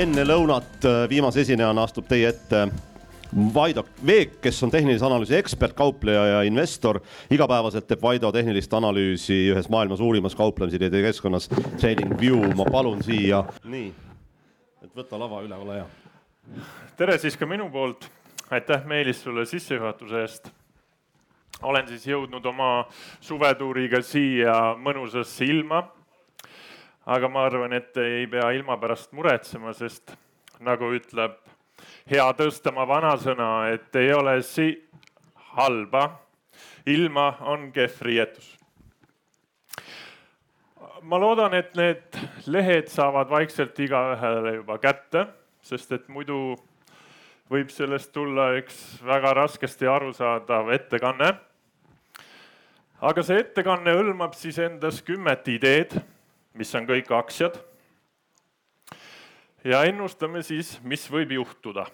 enne lõunat äh, viimase esinejana astub teie ette Vaido Veek, kes on tehnilise analüüsi ekspert, kaupleja ja investor. igapäevaselt teeb Vaido tehnilist analüüsi ühes maailma suurimas kauplemisidee keskkonnas TradingView. ma palun siia, nii, et võta lava üle, ole hea. tere siis ka minu poolt. aitäh, Meelis, sulle sissejuhatuse eest. olen siis jõudnud oma suvetuuriga siia mõnusasse ilma aga ma arvan, et ei pea ilma pärast muretsema, sest nagu ütleb hea Tõstamaa vanasõna, et ei ole si halba, ilma on kehv riietus. ma loodan, et need lehed saavad vaikselt igaühele juba kätte, sest et muidu võib sellest tulla üks väga raskesti arusaadav ettekanne. aga see ettekanne hõlmab siis endas kümmet ideed mis on kõik aktsiad. ja ennustame siis, mis võib juhtuda.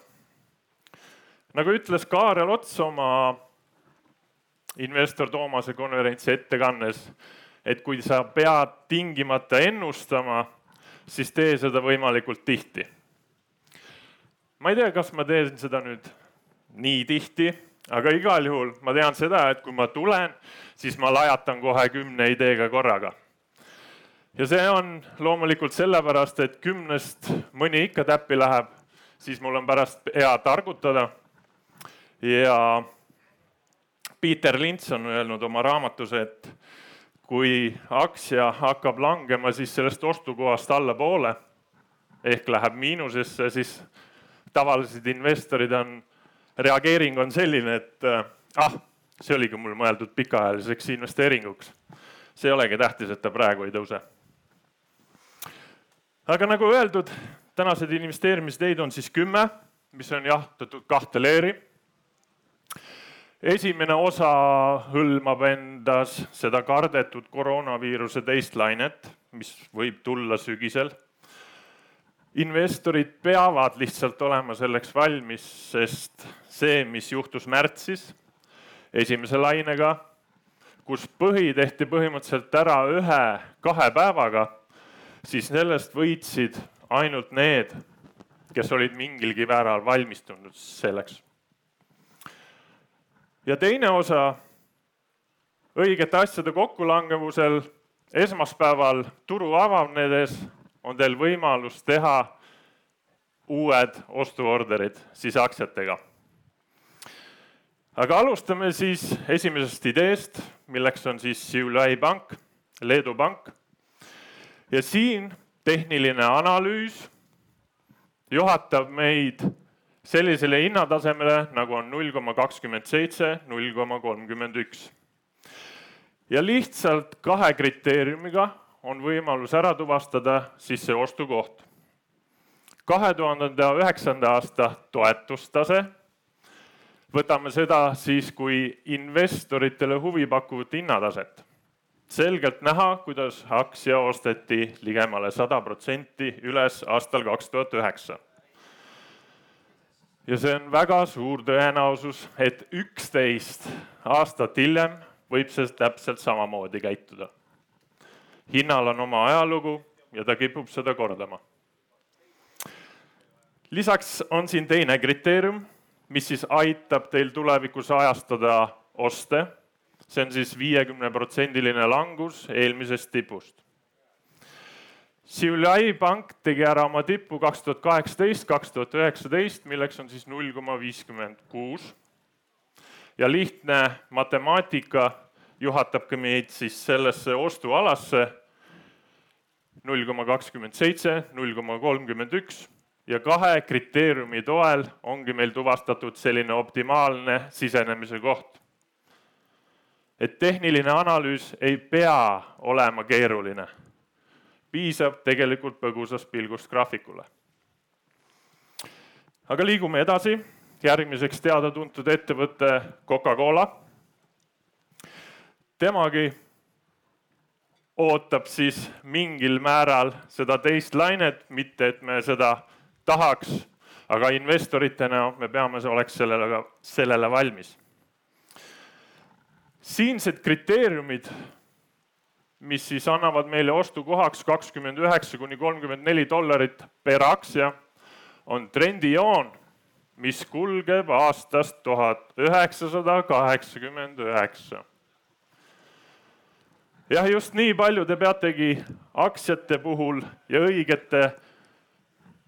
nagu ütles Kaarel Ots oma investor Toomase konverentsi ettekannes, et kui sa pead tingimata ennustama, siis tee seda võimalikult tihti. ma ei tea, kas ma teen seda nüüd nii tihti, aga igal juhul ma tean seda, et kui ma tulen, siis ma lajatan kohe kümne ideega korraga ja see on loomulikult sellepärast, et kümnest mõni ikka täppi läheb, siis mul on pärast hea targutada. ja Peter Lints on öelnud oma raamatus, et kui aktsia hakkab langema, siis sellest ostukohast allapoole ehk läheb miinusesse, siis tavalised investorid on, reageering on selline, et ah, see oligi mul mõeldud pikaajaliseks investeeringuks. see ei olegi tähtis, et ta praegu ei tõuse aga nagu öeldud, tänased investeerimisteid on siis kümme, mis on jahtatud kahte leeri. esimene osa hõlmab endas seda kardetud koroonaviiruse teist lainet, mis võib tulla sügisel. investorid peavad lihtsalt olema selleks valmis, sest see, mis juhtus märtsis esimese lainega, kus põhi tehti põhimõtteliselt ära ühe-kahe päevaga siis sellest võitsid ainult need, kes olid mingilgi määral valmistunud selleks. ja teine osa õigete asjade kokkulangevusel esmaspäeval turu avanedes on teil võimalus teha uued ostuorderid siis aktsiatega. aga alustame siis esimesest ideest, milleks on siis Siulai pank, Leedu pank ja siin tehniline analüüs juhatab meid sellisele hinnatasemele, nagu on null koma kakskümmend seitse, null koma kolmkümmend üks. ja lihtsalt kahe kriteeriumiga on võimalus ära tuvastada siis see ostukoht. kahe tuhande üheksanda aasta toetustase. võtame seda siis kui investoritele huvipakkuvat hinnataset selgelt näha, kuidas aktsia osteti ligemale sada protsenti üles aastal kaks tuhat üheksa. ja see on väga suur tõenäosus, et üksteist aastat hiljem võib see täpselt samamoodi käituda. hinnal on oma ajalugu ja ta kipub seda kordama. lisaks on siin teine kriteerium, mis siis aitab teil tulevikus ajastada oste see on siis viiekümne protsendiline langus eelmisest tipust. Siulai pank tegi ära oma tipu kaks tuhat kaheksateist, kaks tuhat üheksateist, milleks on siis null koma viiskümmend kuus. ja lihtne matemaatika juhatabki meid siis sellesse ostualasse null koma kakskümmend seitse, null koma kolmkümmend üks ja kahe kriteeriumi toel ongi meil tuvastatud selline optimaalne sisenemise koht et tehniline analüüs ei pea olema keeruline. piisab tegelikult põgusast pilgust graafikule. aga liigume edasi, järgmiseks teada-tuntud ettevõte Coca-Cola. temagi ootab siis mingil määral seda teist lainet, mitte et me seda tahaks, aga investoritena me peame, oleks sellele, sellele valmis siinsed kriteeriumid, mis siis annavad meile ostukohaks kakskümmend üheksa kuni kolmkümmend neli dollarit per aktsia, on trendijoon, mis kulgeb aastast tuhat üheksasada kaheksakümmend üheksa. jah, just nii palju te peategi aktsiate puhul ja õigete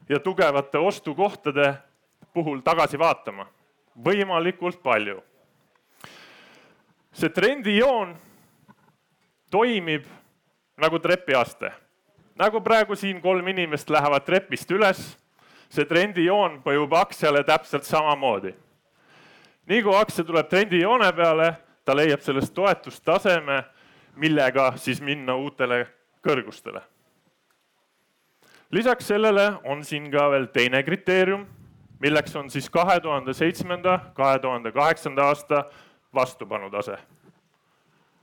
ja tugevate ostukohtade puhul tagasi vaatama, võimalikult palju. See trendijoon toimib nagu trepiaste, nagu praegu siin kolm inimest lähevad trepist üles. see trendijoon mõjub aktsiale täpselt samamoodi. nii kui aktsia tuleb trendijoone peale, ta leiab sellest toetustaseme, millega siis minna uutele kõrgustele lisaks sellele on siin ka veel teine kriteerium, milleks on siis kahe tuhande seitsmenda, kahe tuhande kaheksanda aasta vastupanutase,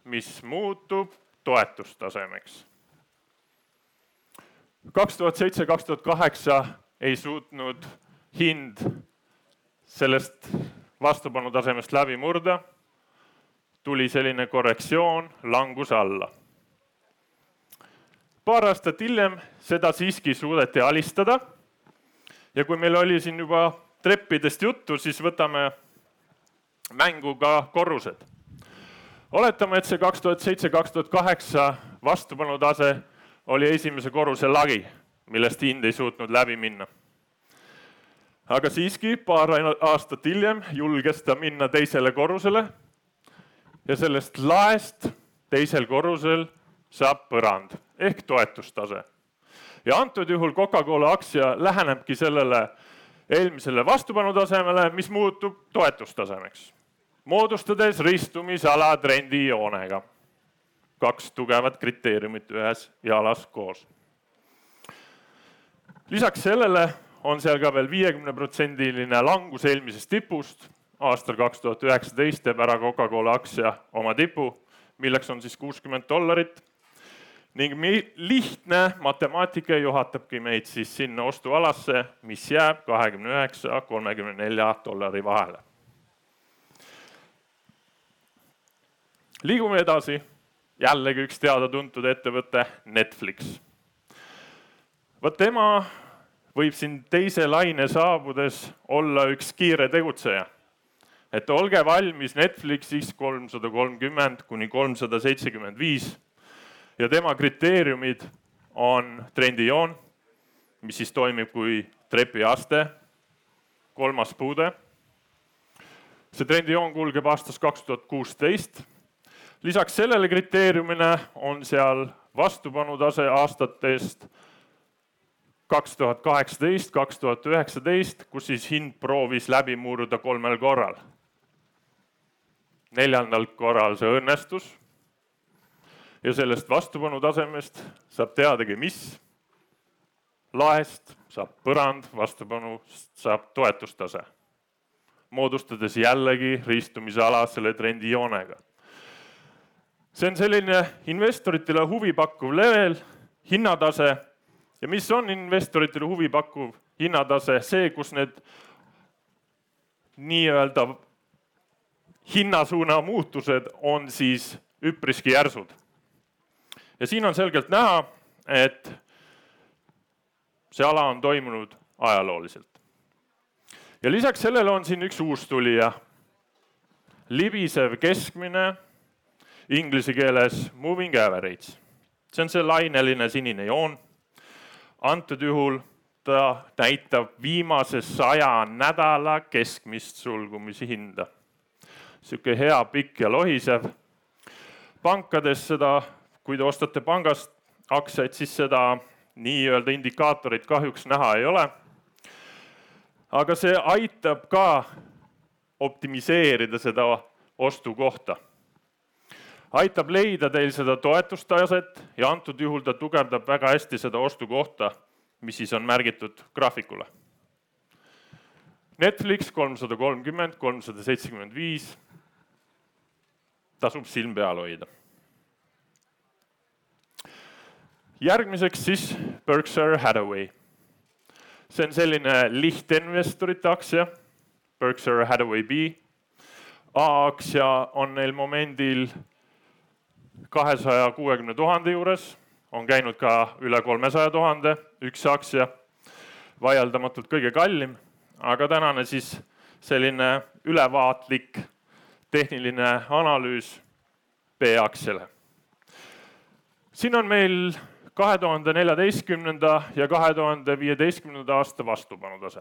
mis muutub toetustasemeks. kaks tuhat seitse, kaks tuhat kaheksa ei suutnud hind sellest vastupanutasemest läbi murda. tuli selline korrektsioon, langus alla paar aastat hiljem seda siiski suudeti alistada. ja kui meil oli siin juba treppidest juttu, siis võtame mängu ka korrused. oletame, et see kaks tuhat seitse, kaks tuhat kaheksa vastupanutase oli esimese korruse lagi, millest hind ei suutnud läbi minna. aga siiski paar aastat hiljem julges ta minna teisele korrusele. ja sellest laest teisel korrusel saab põrand ehk toetustase. ja antud juhul Coca-Cola aktsia lähenebki sellele eelmisele vastupanutasemele, mis muutub toetustasemeks, moodustades ristumisala trendijoonega. kaks tugevat kriteeriumit ühes jalas koos. lisaks sellele on seal ka veel viiekümneprotsendiline langus eelmisest tipust. aastal kaks tuhat üheksateist teeb ära Coca-Cola aktsia oma tipu, milleks on siis kuuskümmend dollarit ning lihtne matemaatika juhatabki meid siis sinna ostualasse, mis jääb kahekümne üheksa, kolmekümne nelja dollari vahele. Liigume edasi, jällegi üks teada-tuntud ettevõte, Netflix. vot tema võib siin teise laine saabudes olla üks kiire tegutseja. et olge valmis Netflixis kolmsada kolmkümmend kuni kolmsada seitsekümmend viis ja tema kriteeriumid on trendijoon, mis siis toimib kui trepiaste, kolmas puude. see trendijoon kulgeb aastast kaks tuhat kuusteist. Lisaks sellele kriteeriumile on seal vastupanutase aastatest kaks tuhat kaheksateist, kaks tuhat üheksateist, kus siis hind proovis läbi murda kolmel korral. neljandal korral see õnnestus ja sellest vastupanu tasemest saab teadagi, mis. laest saab põrand, vastupanust saab toetustase, moodustades jällegi ristumisala selle trendijoonega. See on selline investoritele huvipakkuv level, hinnatase. Ja mis on investoritele huvipakkuv hinnatase, see, kus need nii-öelda hinnasuuna muutused on siis üpriski järsud. Ja siin on selgelt näha, et see ala on toimunud ajalooliselt. ja lisaks sellele on siin üks uustulija, libisev keskmine, inglise keeles moving average. see on see laineline sinine joon. antud juhul ta näitab viimase saja nädala keskmist sulgumise hinda. sihuke hea, pikk ja lohisev. pankades seda kui te ostate pangast aktsiaid, siis seda nii-öelda indikaatorit kahjuks näha ei ole. aga see aitab ka optimiseerida seda ostukohta. Aitab leida teil seda toetustaset ja antud juhul ta tugevdab väga hästi seda ostukohta, mis siis on märgitud graafikule. Netflix kolmsada kolmkümmend, kolmsada seitsekümmend viis. tasub silm peal hoida järgmiseks siis Berkshire Hathaway. see on selline lihtinvestorite aktsia, Berkshire Hathaway B. A-aktsia on neil momendil kahesaja kuuekümne tuhande juures, on käinud ka üle kolmesaja tuhande üks aktsia. vaieldamatult kõige kallim, aga tänane siis selline ülevaatlik tehniline analüüs B-aktsiale. siin on meil kahe tuhande neljateistkümnenda ja kahe tuhande viieteistkümnenda aasta vastupanutase,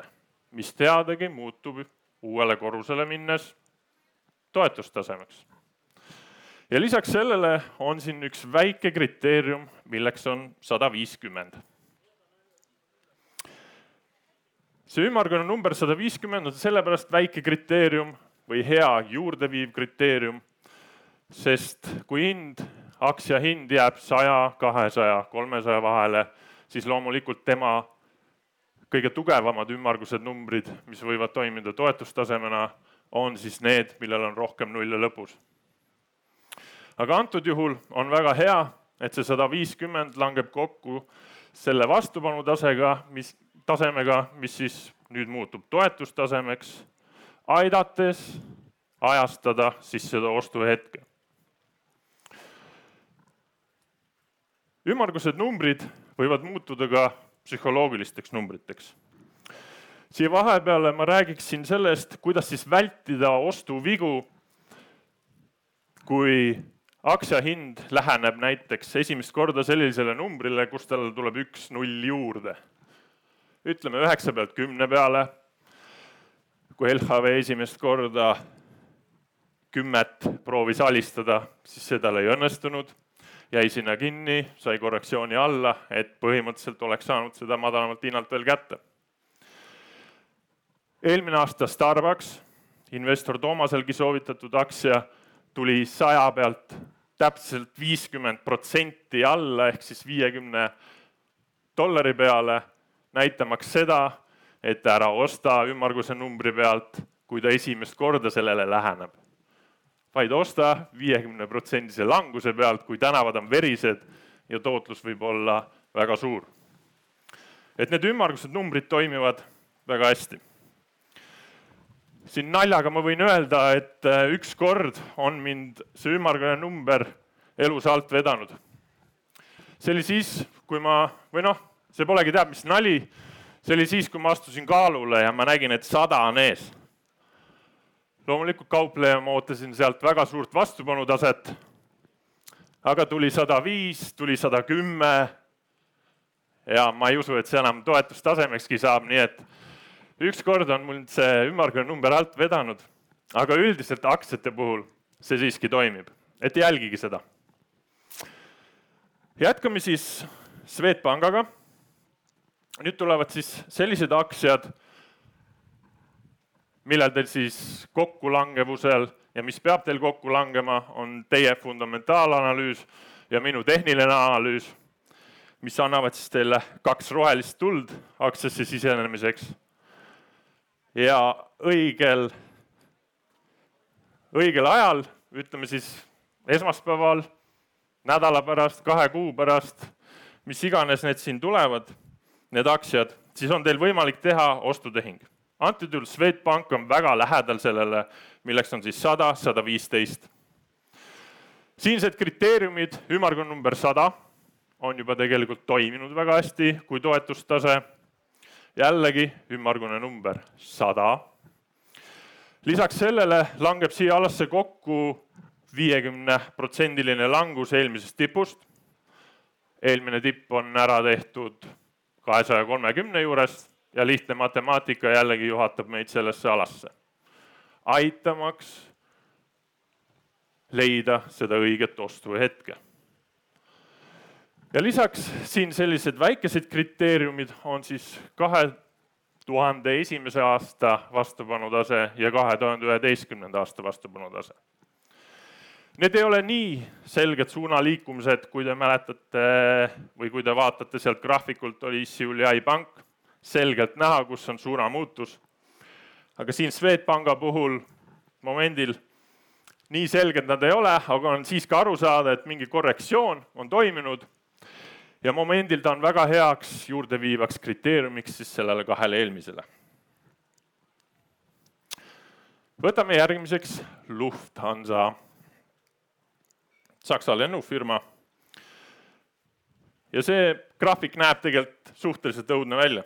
mis teadagi muutub uuele korrusele minnes toetustasemeks. Ja lisaks sellele on siin üks väike kriteerium, milleks on sada viiskümmend. see ümmargune number sada viiskümmend on sellepärast väike kriteerium või hea juurdeviiv kriteerium, sest kui hind aktsia hind jääb saja, kahesaja, kolmesaja vahele, siis loomulikult tema kõige tugevamad ümmargused numbrid, mis võivad toimida toetustasemena, on siis need, millel on rohkem nulle lõpus. Aga antud juhul on väga hea, et see sada viiskümmend langeb kokku selle vastupanutasega, mis, tasemega, mis siis nüüd muutub toetustasemeks, aidates ajastada siis seda ostuhetke ümmargused numbrid võivad muutuda ka psühholoogilisteks numbriteks. siia vahepeale ma räägiksin sellest, kuidas siis vältida ostuvigu, kui aktsia hind läheneb näiteks esimest korda sellisele numbrile, kus tal tuleb üks null juurde. ütleme üheksa pealt kümne peale. kui LHV esimest korda kümmet proovis alistada, siis see tal ei õnnestunud jäi sinna kinni, sai korrektsiooni alla, et põhimõtteliselt oleks saanud seda madalamalt hinnalt veel kätte. eelmine aasta Starbucks, investor Toomaselgi soovitatud aktsia, tuli saja pealt täpselt viiskümmend protsenti alla ehk siis viiekümne dollari peale, näitamaks seda, et ära osta ümmarguse numbri pealt, kui ta esimest korda sellele läheneb vaid osta viiekümne protsendise languse pealt, kui tänavad on verised ja tootlus võib olla väga suur. et need ümmargused numbrid toimivad väga hästi. Siin naljaga ma võin öelda, et äh, ükskord on mind see ümmargune number elus alt vedanud. see oli siis, kui ma, või noh, see polegi teab mis nali, see oli siis, kui ma astusin kaalule ja ma nägin, et sada on ees loomulikult kaupleja, ma ootasin sealt väga suurt vastupanutaset. aga tuli sada viis, tuli sada kümme. ja ma ei usu, et see enam toetustasemekski saab, nii et ükskord on mul see ümmargune number alt vedanud, aga üldiselt aktsiate puhul see siiski toimib, et jälgige seda. jätkame siis Swedbankaga. nüüd tulevad siis sellised aktsiad millel teil siis kokkulangevusel ja mis peab teil kokku langema, on teie fundamentaalanalüüs ja minu tehniline analüüs, mis annavad siis teile kaks rohelist tuld aktsiasse sisenemiseks. Ja õigel, õigel ajal, ütleme siis esmaspäeval, nädala pärast, kahe kuu pärast, mis iganes need siin tulevad, need aktsiad, siis on teil võimalik teha ostutehing antud juhul Swedbank on väga lähedal sellele, milleks on siis sada, sada viisteist. siinsed kriteeriumid, ümmargune number sada, on juba tegelikult toiminud väga hästi kui toetustase. Jällegi ümmargune number sada. lisaks sellele langeb siia alasse kokku viiekümne protsendiline langus eelmisest tipust. eelmine tipp on ära tehtud kahesaja kolmekümne juurest ja lihtne matemaatika jällegi juhatab meid sellesse alasse, aitamaks leida seda õiget ostuhetke. Ja lisaks siin sellised väikesed kriteeriumid on siis kahe tuhande esimese aasta vastupanutase ja kahe tuhande üheteistkümnenda aasta vastupanutase. Need ei ole nii selged suunaliikumised, kui te mäletate või kui te vaatate sealt graafikult, oli Issiuli pank selgelt näha, kus on suunamuutus. aga siin Swedbanka puhul momendil nii selged nad ei ole, aga on siiski aru saada, et mingi korrektsioon on toimunud. Ja momendil ta on väga heaks juurdeviivaks kriteeriumiks siis sellele kahele eelmisele. võtame järgmiseks Lufthansa, Saksa lennufirma. ja see graafik näeb tegelikult suhteliselt õudne välja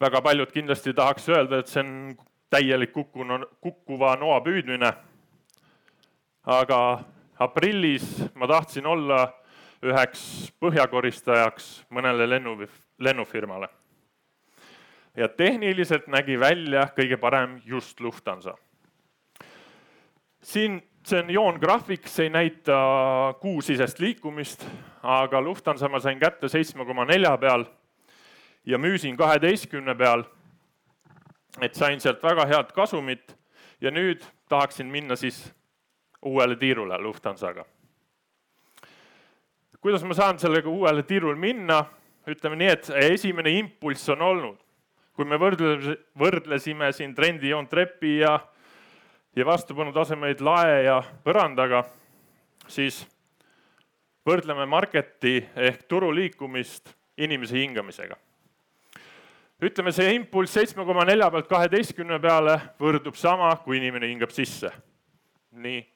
väga paljud kindlasti tahaks öelda, et see on täielik kukkunu, kukkuva noa püüdmine. aga aprillis ma tahtsin olla üheks põhjakoristajaks mõnele lennu, lennufirmale. ja tehniliselt nägi välja kõige parem just Lufthansa. siin see on joongraafik, see ei näita kuusisest liikumist, aga Lufthansa ma sain kätte seitsme koma nelja peal ja müüsin kaheteistkümne peal. et sain sealt väga head kasumit ja nüüd tahaksin minna siis uuele tiirule Lufthansaga. Kuidas ma saan sellega uuele tiirule minna? ütleme nii, et esimene impulss on olnud, kui me võrdle, võrdlesime siin trendijoont trepi ja ja vastupanutasemeid lae ja põrandaga, siis võrdleme marketi ehk turu liikumist inimese hingamisega. ütleme, see impulss seitsme koma nelja pealt kaheteistkümne peale võrdub sama, kui inimene hingab sisse. nii.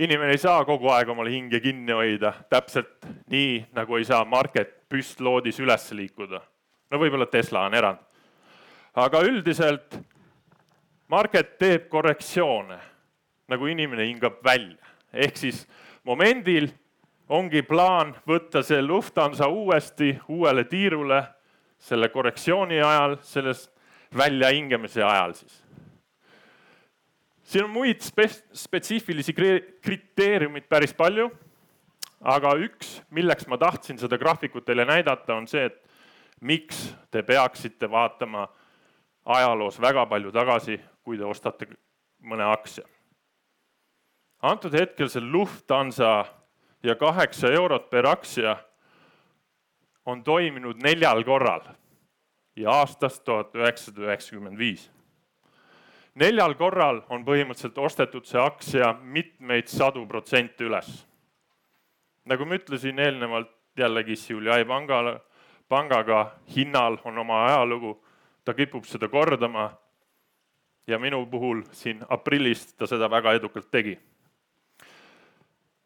Inimene ei saa kogu aeg omal hinge kinni hoida, täpselt nii, nagu ei saa market püstloodis üles liikuda. no võib-olla Tesla on erand. aga üldiselt Market teeb korrektsioone, nagu inimene hingab välja, ehk siis momendil ongi plaan võtta see Lufthansa uuesti uuele tiirule selle korrektsiooni ajal, sellest väljahingamise ajal siis. Siin on muid spe-, spetsiifilisi kriteeriumid päris palju, aga üks, milleks ma tahtsin seda graafikut teile näidata, on see, et miks te peaksite vaatama ajaloos väga palju tagasi kui te ostate mõne aktsia. antud hetkel see Lufthansa ja kaheksa eurot per aktsia on toiminud neljal korral ja aastast tuhat üheksasada üheksakümmend viis. Neljal korral on põhimõtteliselt ostetud see aktsia mitmeid sadu protsente üles. nagu ma ütlesin eelnevalt jällegi Siuliai pangale, pangaga hinnal on oma ajalugu, ta kipub seda kordama ja minu puhul siin aprillis ta seda väga edukalt tegi.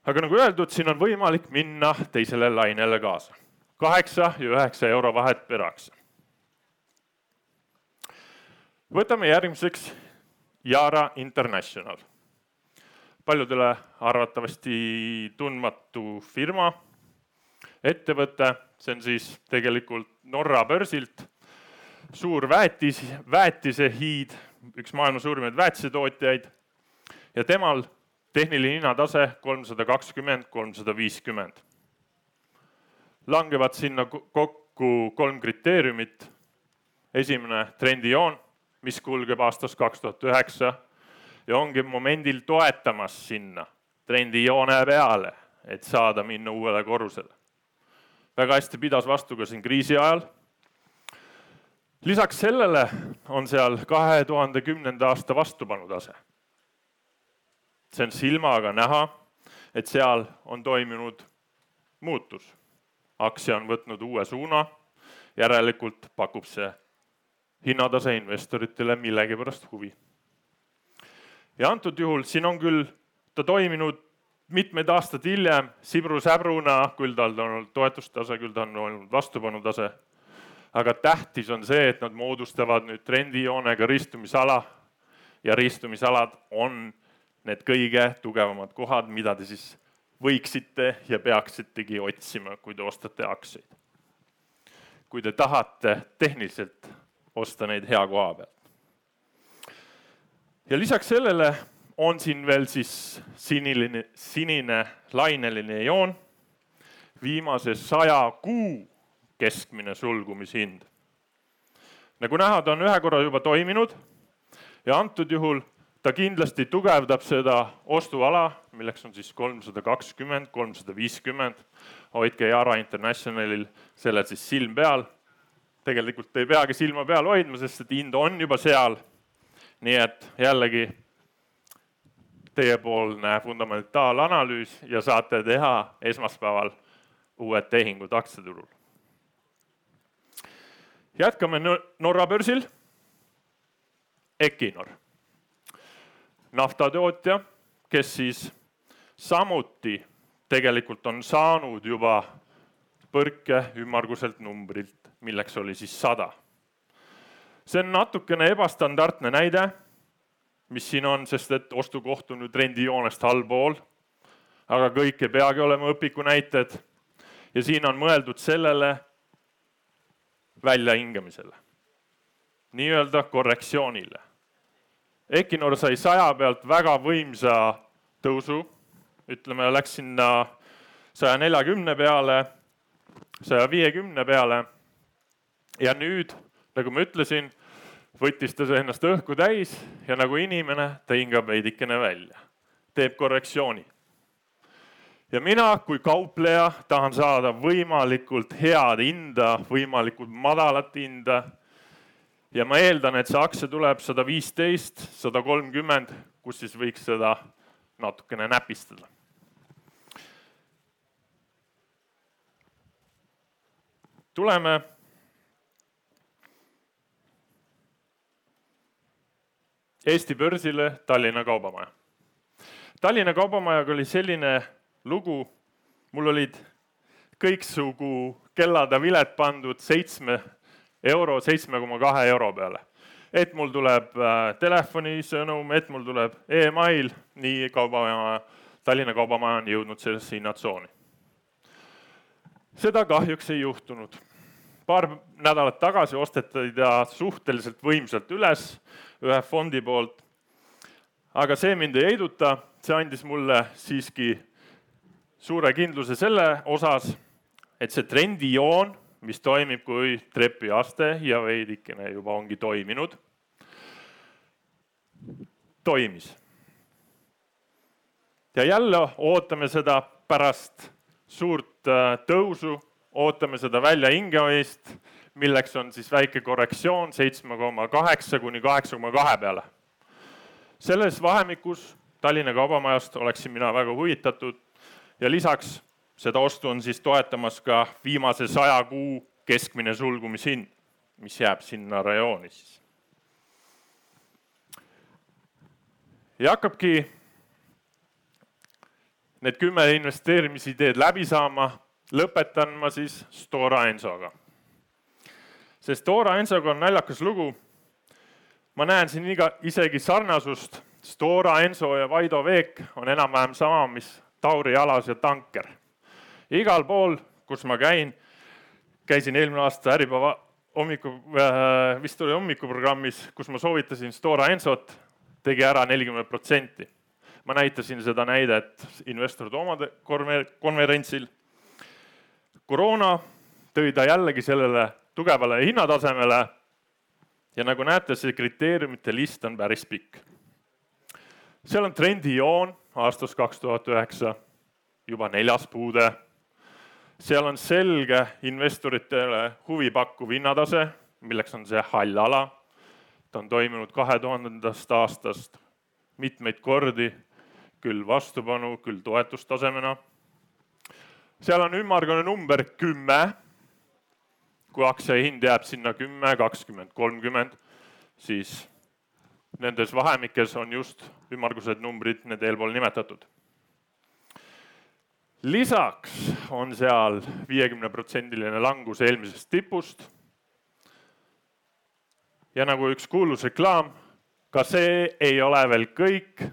aga nagu öeldud, siin on võimalik minna teisele lainele kaasa. kaheksa ja üheksa euro vahet per aktsia. võtame järgmiseks Yara International. paljudele arvatavasti tundmatu firma, ettevõte, see on siis tegelikult Norra börsilt suur väetis, väetisehiid üks maailma suurimaid väetisetootjaid ja temal tehniline hinnatase kolmsada kakskümmend, kolmsada viiskümmend. langevad sinna kokku kolm kriteeriumit. esimene trendijoon, mis kulgeb aastast kaks tuhat üheksa ja ongi momendil toetamas sinna trendijoone peale, et saada minna uuele korrusele. väga hästi pidas vastu ka siin kriisi ajal lisaks sellele on seal kahe tuhande kümnenda aasta vastupanutase. see on silmaga näha, et seal on toimunud muutus. aktsia on võtnud uue suuna, järelikult pakub see hinnatase investoritele millegipärast huvi. ja antud juhul siin on küll ta toiminud mitmeid aastaid hiljem sibru-säbruna, küll tal on olnud toetustase, küll ta on olnud vastupanutase aga tähtis on see, et nad moodustavad nüüd trendijoonega ristumisala ja ristumisalad on need kõige tugevamad kohad, mida te siis võiksite ja peaksitegi otsima, kui te ostate aktsiaid. kui te tahate tehniliselt osta neid hea koha pealt. ja lisaks sellele on siin veel siis siniline, sinine laineline joon viimase saja kuu keskmine sulgumishind. nagu näha, ta on ühe korra juba toiminud ja antud juhul ta kindlasti tugevdab seda ostuala, milleks on siis kolmsada kakskümmend, kolmsada viiskümmend. hoidke Yara Internationalil sellel siis silm peal. Tegelikult ei peagi silma peal hoidma, sest et hind on juba seal. nii et jällegi teiepoolne fundamentaalanalüüs ja saate teha esmaspäeval uued tehingud aktsiaturul jätkame Norra börsil. Equinor, naftatootja, kes siis samuti tegelikult on saanud juba põrke ümmarguselt numbrilt, milleks oli siis sada. see on natukene ebastandardne näide, mis siin on, sest et ostukoht on ju trendijoonest allpool. aga kõik ei peagi olema õpiku näited. ja siin on mõeldud sellele väljahingamisele, nii-öelda korrektsioonile. Equinor sai saja pealt väga võimsa tõusu, ütleme, läks sinna saja neljakümne peale, saja viiekümne peale. ja nüüd, nagu ma ütlesin, võttis ta ennast õhku täis ja nagu inimene, ta hingab veidikene välja, teeb korrektsiooni. ja mina kui kaupleja tahan saada võimalikult head hinda, võimalikult madalat hinda. ja ma eeldan, et see aktsia tuleb sada viisteist, sada kolmkümmend, kus siis võiks seda natukene näpistada tuleme Eesti börsile Tallinna Kaubamaja. Tallinna Kaubamajaga oli selline lugu, mul olid kõiksugu kellad ja viled pandud seitsme euro, seitsme koma kahe euro peale. et mul tuleb äh, telefonisõnum, et mul tuleb email, nii kaubamaja, Tallinna Kaubamaja on jõudnud sellesse hinnatsooni seda kahjuks ei juhtunud. paar nädalat tagasi osteti ta suhteliselt võimsalt üles ühe fondi poolt. aga see mind ei heiduta, see andis mulle siiski suure kindluse selle osas, et see trendijoon, mis toimib kui trepiaste ja veidikene juba ongi toiminud, toimis. ja jälle ootame seda pärast suurt äh, tõusu, ootame seda väljahingamist, milleks on siis väike korrektsioon seitsme koma kaheksa kuni kaheksa koma kahe peale. selles vahemikus Tallinna Kaubamajast oleksin mina väga huvitatud ja lisaks seda ostu on siis toetamas ka viimase saja kuu keskmine sulgumishind, mis jääb sinna rajooni siis. ja hakkabki need kümme investeerimisideed läbi saama, lõpetan ma siis Stora Ensoga. see Stora Ensoga on naljakas lugu. ma näen siin iga, isegi sarnasust. Stora Enso ja Vaido Veek on enam-vähem sama, mis Tauri Alas ja Tanker. igal pool, kus ma käin, käisin eelmine aasta Äripäeva hommiku äh,, vist oli hommikuprogrammis, kus ma soovitasin Stora Ensot, tegi ära nelikümmend protsenti ma näitasin seda näidet investor Toomade konverentsil. koroona tõi ta jällegi sellele tugevale hinnatasemele. ja nagu näete, see kriteeriumite list on päris pikk. seal on trendijoon aastast kaks tuhat üheksa, juba neljas puude. seal on selge investoritele huvipakkuv hinnatase, milleks on see hall ala. ta on toimunud kahe tuhandendast aastast mitmeid kordi küll vastupanu, küll toetustasemena. seal on ümmargune number kümme. kui aktsia hind jääb sinna kümme, kakskümmend, kolmkümmend, siis nendes vahemikes on just ümmargused numbrid, need eelpool nimetatud. lisaks on seal viiekümne protsendiline langus eelmisest tipust. ja nagu üks kuulus reklaam, ka see ei ole veel kõik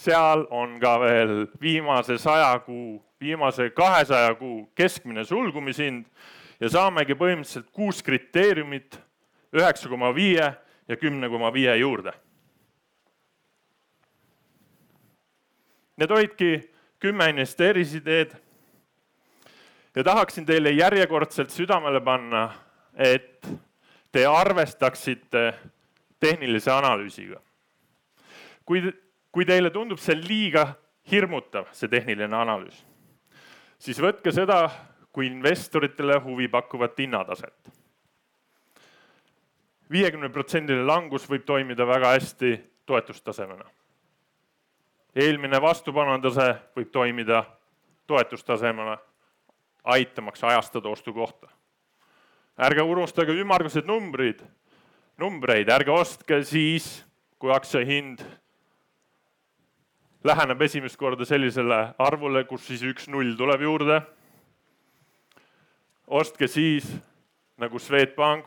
seal on ka veel viimase saja kuu, viimase kahesaja kuu keskmine sulgumishind ja saamegi põhimõtteliselt kuus kriteeriumit üheksa koma viie ja kümne koma viie juurde. Need olidki kümme investeerisideed. ja tahaksin teile järjekordselt südamele panna, et te arvestaksite tehnilise analüüsiga. kui kui teile tundub see liiga hirmutav, see tehniline analüüs, siis võtke seda kui investoritele huvi pakkuvat hinnataset. viiekümne protsendiline langus võib toimida väga hästi toetustasemena. eelmine vastupanutase võib toimida toetustasemena, aitamaks ajastada ostukohta. ärge unustage ümmargused numbrid, numbreid, ärge ostke siis, kui aktsia hind läheneb esimest korda sellisele arvule, kus siis üks null tuleb juurde. ostke siis nagu Swedbank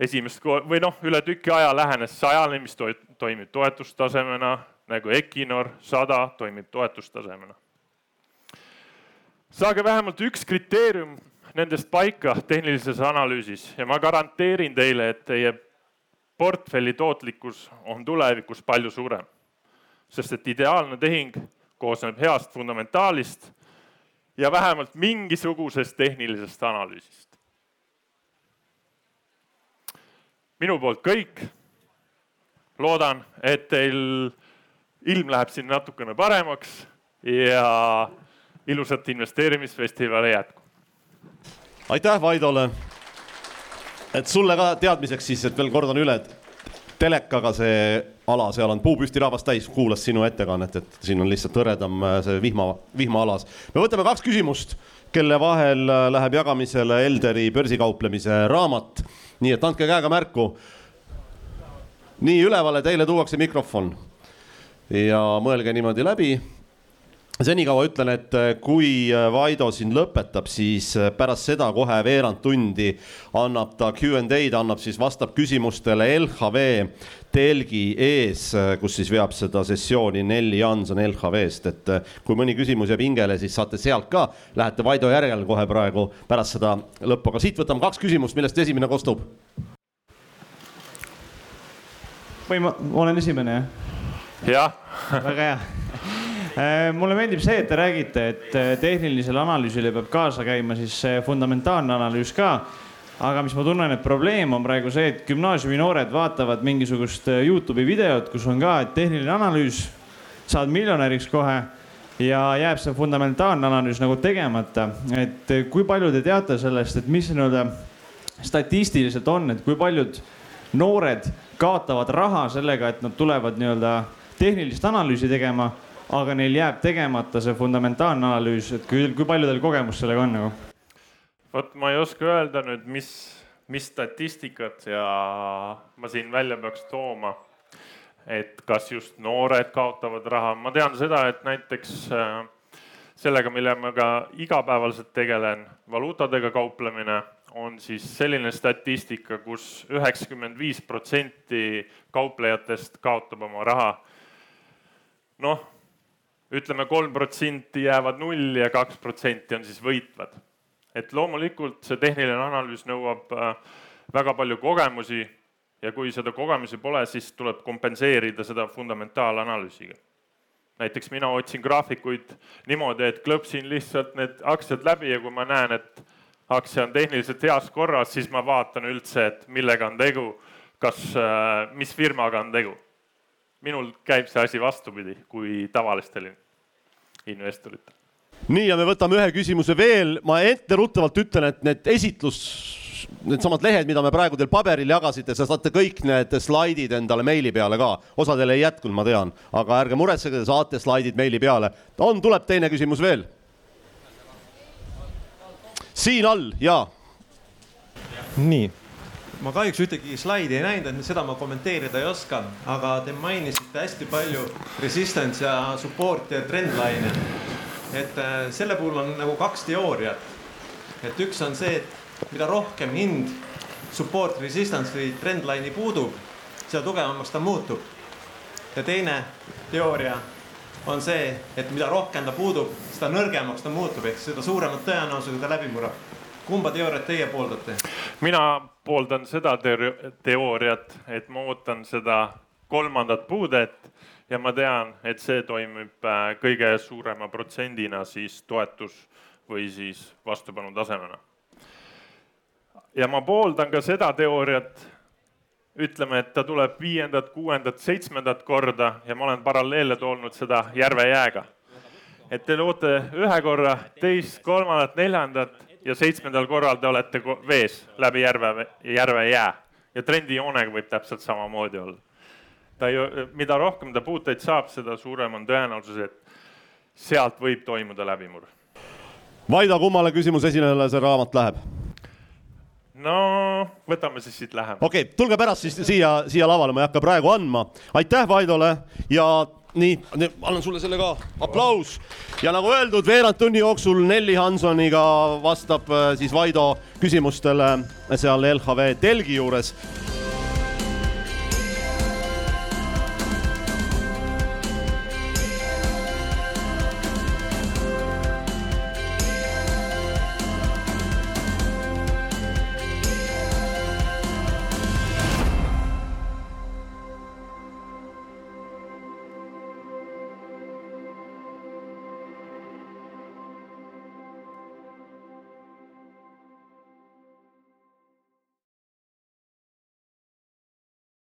esimest või noh, üle tüki aja lähenes sajale, mis to toimib toetustasemena nagu Equinor, sada toimib toetustasemena. saage vähemalt üks kriteerium nendest paika tehnilises analüüsis ja ma garanteerin teile, et teie portfelli tootlikkus on tulevikus palju suurem. Sest et ideaalne tehing koosneb heast fundamentaalist ja vähemalt mingisugusest tehnilisest analüüsist. minu poolt kõik. loodan, et teil ilm läheb siin natukene paremaks ja ilusat investeerimisfestivali jätku. aitäh Vaidole. et sulle ka teadmiseks siis, et veel kordan üle, et telekaga see ala, seal on puupüsti rahvast täis, kuulas sinu ettekannet, et siin on lihtsalt hõredam äh, see vihma, vihmaalas. me võtame kaks küsimust, kelle vahel äh, läheb jagamisele Elderi börsikauplemise raamat. nii et andke käega märku. nii ülevale teile tuuakse mikrofon ja mõelge niimoodi läbi senikaua ütlen, et äh, kui äh, Vaido siin lõpetab, siis äh, pärast seda kohe veerand tundi annab ta Q and A-d, annab siis, vastab küsimustele LHV telgi ees, kus siis veab seda sessiooni Nelli Janson LHV-st, et kui mõni küsimus jääb hingele, siis saate sealt ka, lähete Vaido järel kohe praegu pärast seda lõppu, aga siit võtame kaks küsimust, millest esimene kostub. või ma, olen esimene jah? jah. väga hea mulle meeldib see, et te räägite, et äh, tehnilisele analüüsile peab kaasa käima siis fundamentaalne analüüs ka. aga mis ma tunnen, et probleem on praegu see, et gümnaasiumi noored vaatavad mingisugust äh, Youtube'i videot, kus on ka, et tehniline analüüs, saad miljonäriks kohe ja jääb see fundamentaalne analüüs nagu tegemata. et kui palju te teate sellest, et mis nii-öelda statistiliselt on, et kui paljud noored kaotavad raha sellega, et nad tulevad nii-öelda tehnilist analüüsi tegema, aga neil jääb tegemata see fundamentaalne analüüs, et kui, kui palju teil kogemust sellega on nagu? vot ma ei oska öelda nüüd, mis, mis statistikat ja ma siin välja peaks tooma. et kas just noored kaotavad raha, ma tean seda, et näiteks äh, sellega, millega ma ka igapäevaselt tegelen, valuutadega kauplemine on siis selline statistika kus, kus üheksakümmend viis protsenti kauplejatest kaotab oma raha noh, ütleme kolm protsenti jäävad nulli ja kaks protsenti on siis võitvad. et loomulikult see tehniline analüüs nõuab äh, väga palju kogemusi ja kui seda kogemusi pole, siis tuleb kompenseerida seda fundamentaalanalüüsiga. näiteks mina otsin graafikuid niimoodi, et klõpsin lihtsalt need aktsiad läbi ja kui ma näen, et aktsia on tehniliselt heas korras, siis ma vaatan üldse, et millega on tegu, kas, äh, mis firmaga on tegu minul käib see asi vastupidi kui tavalistel investoritel. nii, ja me võtame ühe küsimuse veel, ma etteruttavalt ütlen, et need esitlus, needsamad lehed, mida me praegu teil paberil jagasite, sa saate kõik need slaidid endale meili peale ka, osadel ei jätkunud, ma tean, aga ärge muretsege, te saate slaidid meili peale. on, tuleb teine küsimus veel? siin all, jaa. nii ma kahjuks ühtegi slaidi ei näinud, et seda ma kommenteerida ei oska, aga te mainisite hästi palju resistance ja support ja trendline'e. et äh, selle puhul on nagu kaks teooriat. et üks on see, et mida rohkem hind support resistance või trendline'i puudub, seda tugevamaks ta muutub. ja teine teooria on see, et mida rohkem ta puudub, seda nõrgemaks ta muutub, ehk seda suurema tõenäosusega ta läbi murrab kumba teooriat teie pooldate? Mina pooldan seda teooriat, et ma ootan seda kolmandat puudet ja ma tean, et see toimib äh, kõige suurema protsendina siis toetus või siis vastupanu tasemena. ja ma pooldan ka seda teooriat, ütleme, et ta tuleb viiendat, kuuendat, seitsmendat korda ja ma olen paralleele toonud seda järve jääga. et te loote ühe korra, teist, kolmandat, neljandat ja seitsmendal korral te olete vees läbi järve, järve jää ja trendijoonega võib täpselt samamoodi olla. ta ju, mida rohkem ta puuteid saab, seda suurem on tõenäosus, et sealt võib toimuda läbimurr. Vaida, kummale küsimuse esinejale see raamat läheb? no võtame siis siit lähemale. okei okay,, tulge pärast siis siia, siia lavale, ma ei hakka praegu andma. aitäh Vaidole ja nii, annan sulle selle ka, aplaus. ja nagu öeldud, veerand tunni jooksul Nelli Hansoniga vastab äh, siis Vaido küsimustele seal LHV telgi juures